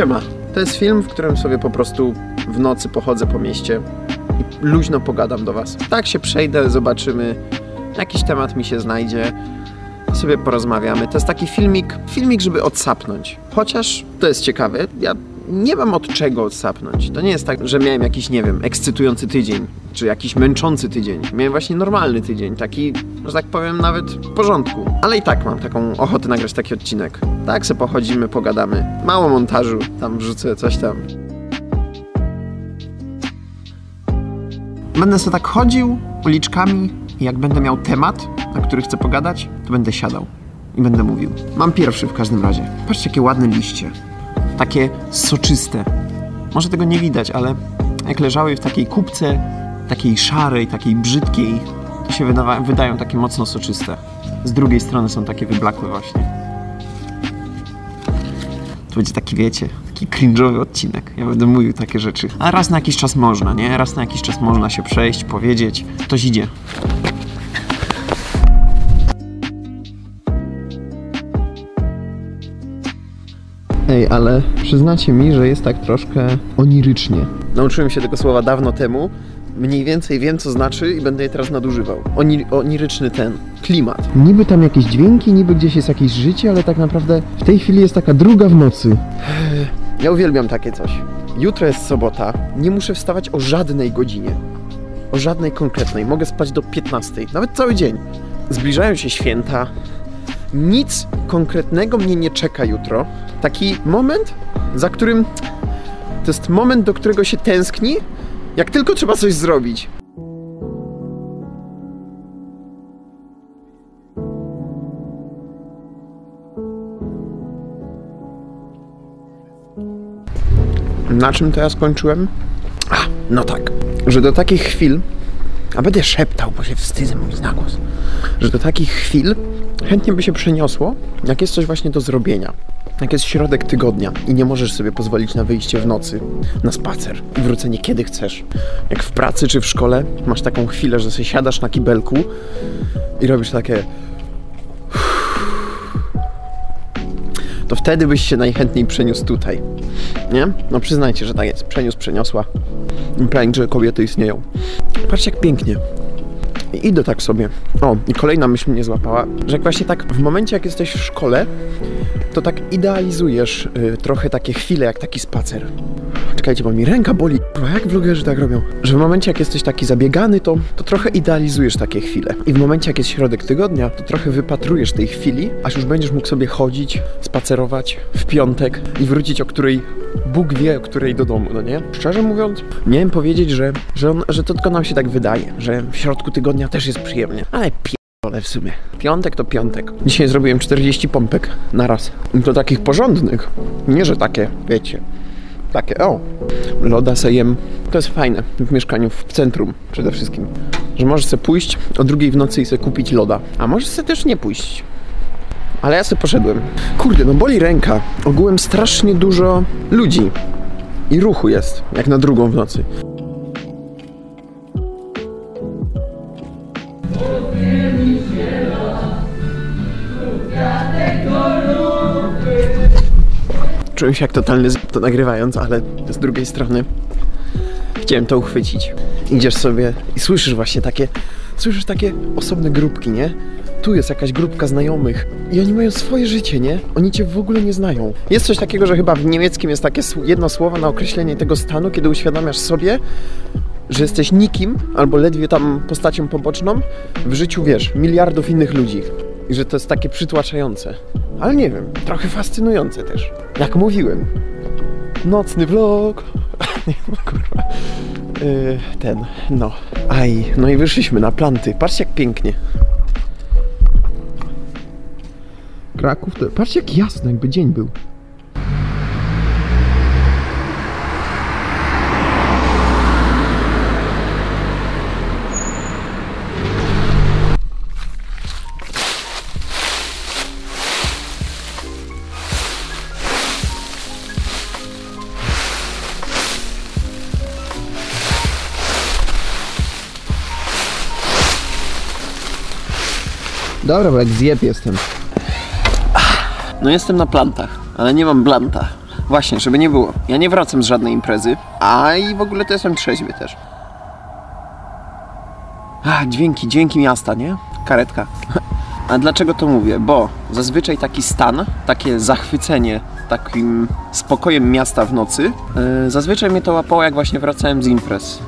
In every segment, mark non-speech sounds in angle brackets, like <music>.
Siema. To jest film, w którym sobie po prostu w nocy pochodzę po mieście i luźno pogadam do Was. Tak się przejdę, zobaczymy, jakiś temat mi się znajdzie, sobie porozmawiamy. To jest taki filmik, filmik, żeby odsapnąć. Chociaż to jest ciekawe, ja nie mam od czego odsapnąć. To nie jest tak, że miałem jakiś, nie wiem, ekscytujący tydzień, czy jakiś męczący tydzień. Miałem właśnie normalny tydzień, taki, że tak powiem, nawet w porządku. Ale i tak mam taką ochotę nagrać taki odcinek. Tak se pochodzimy, pogadamy. Mało montażu, tam wrzucę coś tam. Będę sobie tak chodził uliczkami i jak będę miał temat, na który chcę pogadać, to będę siadał i będę mówił. Mam pierwszy w każdym razie. Patrzcie, jakie ładne liście. Takie soczyste. Może tego nie widać, ale jak leżały w takiej kubce, takiej szarej, takiej brzydkiej, to się wydawa- wydają takie mocno soczyste. Z drugiej strony są takie wyblakłe właśnie. To będzie taki, wiecie, taki cringe'owy odcinek. Ja będę mówił takie rzeczy. A raz na jakiś czas można, nie? Raz na jakiś czas można się przejść, powiedzieć. Ktoś idzie. Ej, ale przyznacie mi, że jest tak troszkę onirycznie. Nauczyłem się tego słowa dawno temu. Mniej więcej wiem, co znaczy i będę je teraz nadużywał. Oni, oniryczny ten klimat. Niby tam jakieś dźwięki, niby gdzieś jest jakieś życie, ale tak naprawdę w tej chwili jest taka druga w nocy. Ja uwielbiam takie coś. Jutro jest sobota, nie muszę wstawać o żadnej godzinie. O żadnej konkretnej. Mogę spać do 15, nawet cały dzień. Zbliżają się święta. Nic konkretnego mnie nie czeka jutro. Taki moment, za którym to jest moment, do którego się tęskni, jak tylko trzeba coś zrobić. Na czym to ja skończyłem? A, no tak, że do takich chwil, a będę szeptał, bo się wstydzę mówić na głos, że do takich chwil chętnie by się przeniosło, jak jest coś właśnie do zrobienia. Jak jest środek tygodnia i nie możesz sobie pozwolić na wyjście w nocy, na spacer i wrócenie kiedy chcesz. Jak w pracy czy w szkole masz taką chwilę, że sobie siadasz na kibelku i robisz takie <sighs> to wtedy byś się najchętniej przeniósł tutaj. Nie? No przyznajcie, że tak jest. Przeniósł, przeniosła. Prawie, że kobiety istnieją. Patrzcie jak pięknie. I idę tak sobie. O, i kolejna myśl mnie złapała, że właśnie tak w momencie, jak jesteś w szkole, to tak idealizujesz y, trochę takie chwile, jak taki spacer. Czekajcie, bo mi ręka boli. Kurwa, jak vlogerzy tak robią? Że w momencie, jak jesteś taki zabiegany, to, to trochę idealizujesz takie chwile. I w momencie, jak jest środek tygodnia, to trochę wypatrujesz tej chwili, aż już będziesz mógł sobie chodzić, spacerować w piątek i wrócić o której Bóg wie, której do domu, no nie? Szczerze mówiąc, miałem powiedzieć, że, że, on, że to tylko nam się tak wydaje, że w środku tygodnia też jest przyjemnie. Ale ale w sumie. Piątek to piątek. Dzisiaj zrobiłem 40 pompek na raz. To takich porządnych. Nie, że takie, wiecie, takie, o, loda sejem. To jest fajne w mieszkaniu w centrum przede wszystkim. Że możesz sobie pójść o drugiej w nocy i sobie kupić loda. A możesz sobie też nie pójść. Ale ja sobie poszedłem. Kurde, no boli ręka. Ogółem strasznie dużo ludzi. I ruchu jest, jak na drugą w nocy. Czułem się jak totalny z... to nagrywając, ale z drugiej strony chciałem to uchwycić. Idziesz sobie i słyszysz właśnie takie, słyszysz takie osobne grupki, nie? Tu jest jakaś grupka znajomych i oni mają swoje życie, nie? Oni cię w ogóle nie znają. Jest coś takiego, że chyba w niemieckim jest takie jedno słowo na określenie tego stanu, kiedy uświadamiasz sobie, że jesteś nikim albo ledwie tam postacią poboczną w życiu, wiesz, miliardów innych ludzi. I że to jest takie przytłaczające. Ale nie wiem, trochę fascynujące też. Jak mówiłem. Nocny vlog. <laughs> Nie, no kurwa. Yy, ten, no. Aj, no i wyszliśmy na planty. Patrzcie jak pięknie. Kraków to... Patrzcie jak jasno, jakby dzień był. Dobra, bo jak zjeb jestem. No jestem na plantach, ale nie mam blanta. Właśnie, żeby nie było. Ja nie wracam z żadnej imprezy, a i w ogóle to jestem trzeźwy też. A, dźwięki, dźwięki miasta, nie? Karetka. A dlaczego to mówię? Bo zazwyczaj taki stan, takie zachwycenie takim spokojem miasta w nocy, yy, zazwyczaj mnie to łapało jak właśnie wracałem z imprez.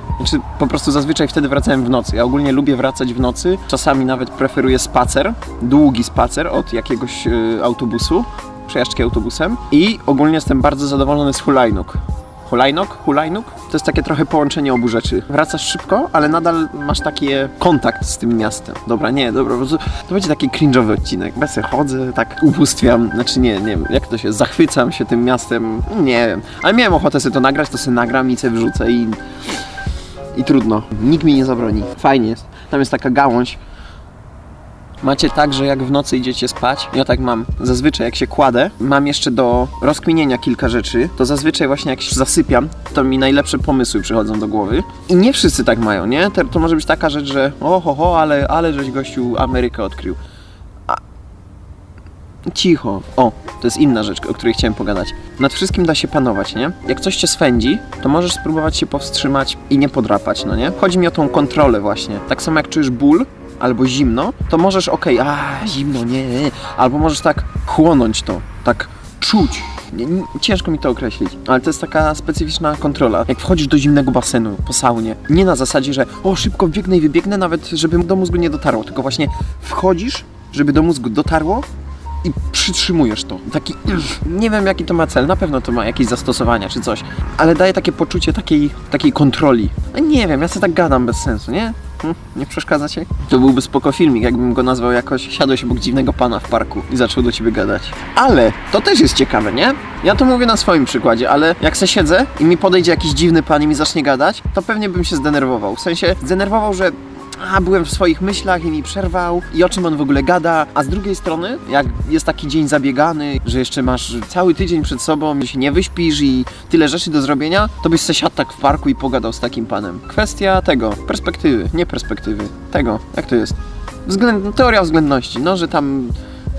Po prostu zazwyczaj wtedy wracałem w nocy. Ja ogólnie lubię wracać w nocy, czasami nawet preferuję spacer, długi spacer od jakiegoś yy, autobusu, przejażdżki autobusem i ogólnie jestem bardzo zadowolony z hulajnóg. Hulajnóg? Hulajnóg? To jest takie trochę połączenie obu rzeczy. Wracasz szybko, ale nadal masz taki kontakt z tym miastem. Dobra, nie, dobra, to, to będzie taki cringe'owy odcinek. Bez chodzę, tak ubóstwiam, znaczy nie, nie wiem, jak to się, zachwycam się tym miastem, nie wiem. Ale miałem ochotę sobie to nagrać, to sobie nagram i sobie wrzucę i... I trudno. Nikt mi nie zabroni. Fajnie jest. Tam jest taka gałąź, Macie tak, że jak w nocy idziecie spać, ja tak mam, zazwyczaj jak się kładę, mam jeszcze do rozkminienia kilka rzeczy, to zazwyczaj właśnie jak się zasypiam, to mi najlepsze pomysły przychodzą do głowy. I nie wszyscy tak mają, nie? To, może być taka rzecz, że oho, ho, ale, ale żeś gościu Amerykę odkrył. Cicho. O, to jest inna rzecz, o której chciałem pogadać. Nad wszystkim da się panować, nie? Jak coś cię swędzi, to możesz spróbować się powstrzymać i nie podrapać, no nie? Chodzi mi o tą kontrolę właśnie. Tak samo jak czujesz ból, albo zimno, to możesz, okej, okay, a zimno, nie, nie, albo możesz tak chłonąć to, tak czuć. Nie, nie, ciężko mi to określić, ale to jest taka specyficzna kontrola. Jak wchodzisz do zimnego basenu po saunie, nie na zasadzie, że o szybko biegnę i wybiegnę, nawet żeby do mózgu nie dotarło, tylko właśnie wchodzisz, żeby do mózgu dotarło i przytrzymujesz to. Taki, nie wiem jaki to ma cel, na pewno to ma jakieś zastosowania czy coś, ale daje takie poczucie takiej, takiej kontroli. Nie wiem, ja sobie tak gadam bez sensu, nie? Hm, nie przeszkadza ci? To byłby spoko filmik, jakbym go nazwał jakoś Siadłeś obok dziwnego pana w parku i zaczął do ciebie gadać. Ale to też jest ciekawe, nie? Ja to mówię na swoim przykładzie, ale jak se siedzę i mi podejdzie jakiś dziwny pan i mi zacznie gadać, to pewnie bym się zdenerwował. W sensie zdenerwował, że a byłem w swoich myślach i mi przerwał i o czym on w ogóle gada, a z drugiej strony, jak jest taki dzień zabiegany, że jeszcze masz cały tydzień przed sobą i się nie wyśpisz i tyle rzeczy do zrobienia, to byś se siadł tak w parku i pogadał z takim panem. Kwestia tego, perspektywy, nie perspektywy, tego, jak to jest? Względ, teoria względności, no, że tam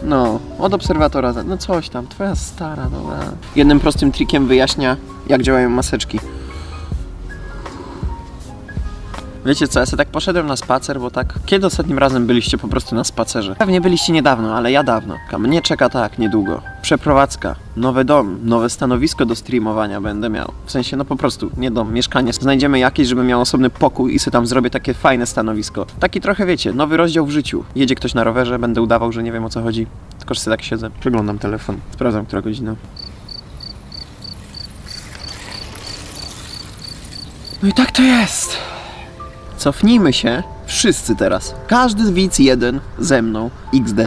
no, od obserwatora, no coś tam, twoja stara, dobra. Jednym prostym trikiem wyjaśnia, jak działają maseczki. Wiecie co, ja sobie tak poszedłem na spacer, bo tak... Kiedy ostatnim razem byliście po prostu na spacerze? Pewnie byliście niedawno, ale ja dawno. A mnie czeka tak, niedługo. Przeprowadzka, nowy dom, nowe stanowisko do streamowania będę miał. W sensie, no po prostu, nie dom, mieszkanie. Znajdziemy jakieś, żeby miał osobny pokój i sobie tam zrobię takie fajne stanowisko. Taki trochę, wiecie, nowy rozdział w życiu. Jedzie ktoś na rowerze, będę udawał, że nie wiem o co chodzi. Tylko, że sobie tak siedzę, przeglądam telefon, sprawdzam, która godzina. No i tak to jest. Cofnijmy się wszyscy teraz. Każdy widz jeden ze mną XD.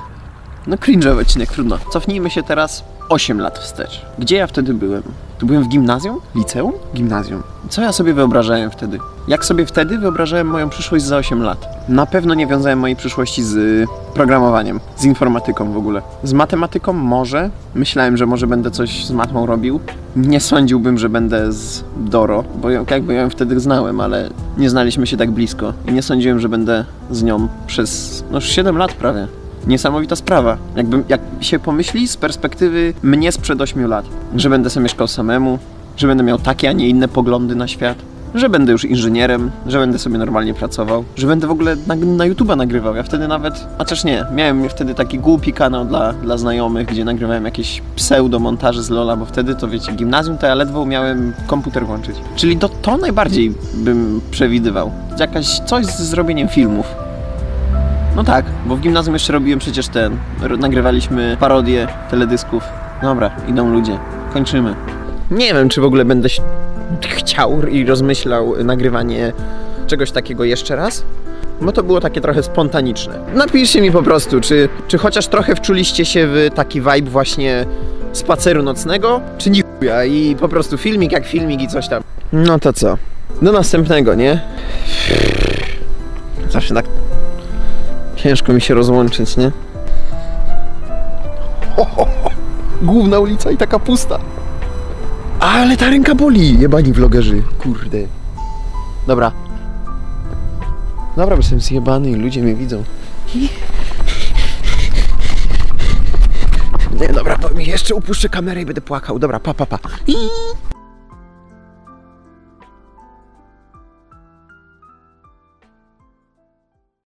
No cringe'owy odcinek, trudno. Cofnijmy się teraz 8 lat wstecz. Gdzie ja wtedy byłem? Tu byłem w gimnazjum? Liceum? Gimnazjum. Co ja sobie wyobrażałem wtedy? Jak sobie wtedy wyobrażałem moją przyszłość za 8 lat? Na pewno nie wiązałem mojej przyszłości z programowaniem, z informatyką w ogóle. Z matematyką może. Myślałem, że może będę coś z matmą robił. Nie sądziłbym, że będę z Doro, bo jakby ją wtedy znałem, ale nie znaliśmy się tak blisko. I nie sądziłem, że będę z nią przez no 7 lat prawie niesamowita sprawa. Jakby, jak się pomyśli z perspektywy mnie sprzed 8 lat, że będę sobie mieszkał samemu, że będę miał takie, a nie inne poglądy na świat, że będę już inżynierem, że będę sobie normalnie pracował, że będę w ogóle na, na YouTube'a nagrywał. Ja wtedy nawet, też nie, miałem wtedy taki głupi kanał dla, dla znajomych, gdzie nagrywałem jakieś pseudo-montaże z Lola, bo wtedy to wiecie, gimnazjum to ja ledwo umiałem komputer włączyć. Czyli to, to najbardziej bym przewidywał. Jakaś coś z zrobieniem filmów. No tak, bo w gimnazjum jeszcze robiłem przecież ten. Nagrywaliśmy parodie teledysków. Dobra, idą ludzie. Kończymy. Nie wiem, czy w ogóle będę chciał i rozmyślał nagrywanie czegoś takiego jeszcze raz. Bo to było takie trochę spontaniczne. Napiszcie mi po prostu, czy, czy chociaż trochę wczuliście się w taki vibe właśnie spaceru nocnego, czy nie i po prostu filmik jak filmik i coś tam. No to co? Do następnego, nie? Zawsze tak Ciężko mi się rozłączyć, nie? <laughs> Ho, ho, ho. Główna ulica i taka pusta. Ale ta ręka boli, jebani vlogerzy. Kurde. Dobra. Dobra, bo jestem zjebany i ludzie mnie widzą. Nie, dobra, Jeszcze upuszczę kamerę i będę płakał. Dobra, pa, pa, pa.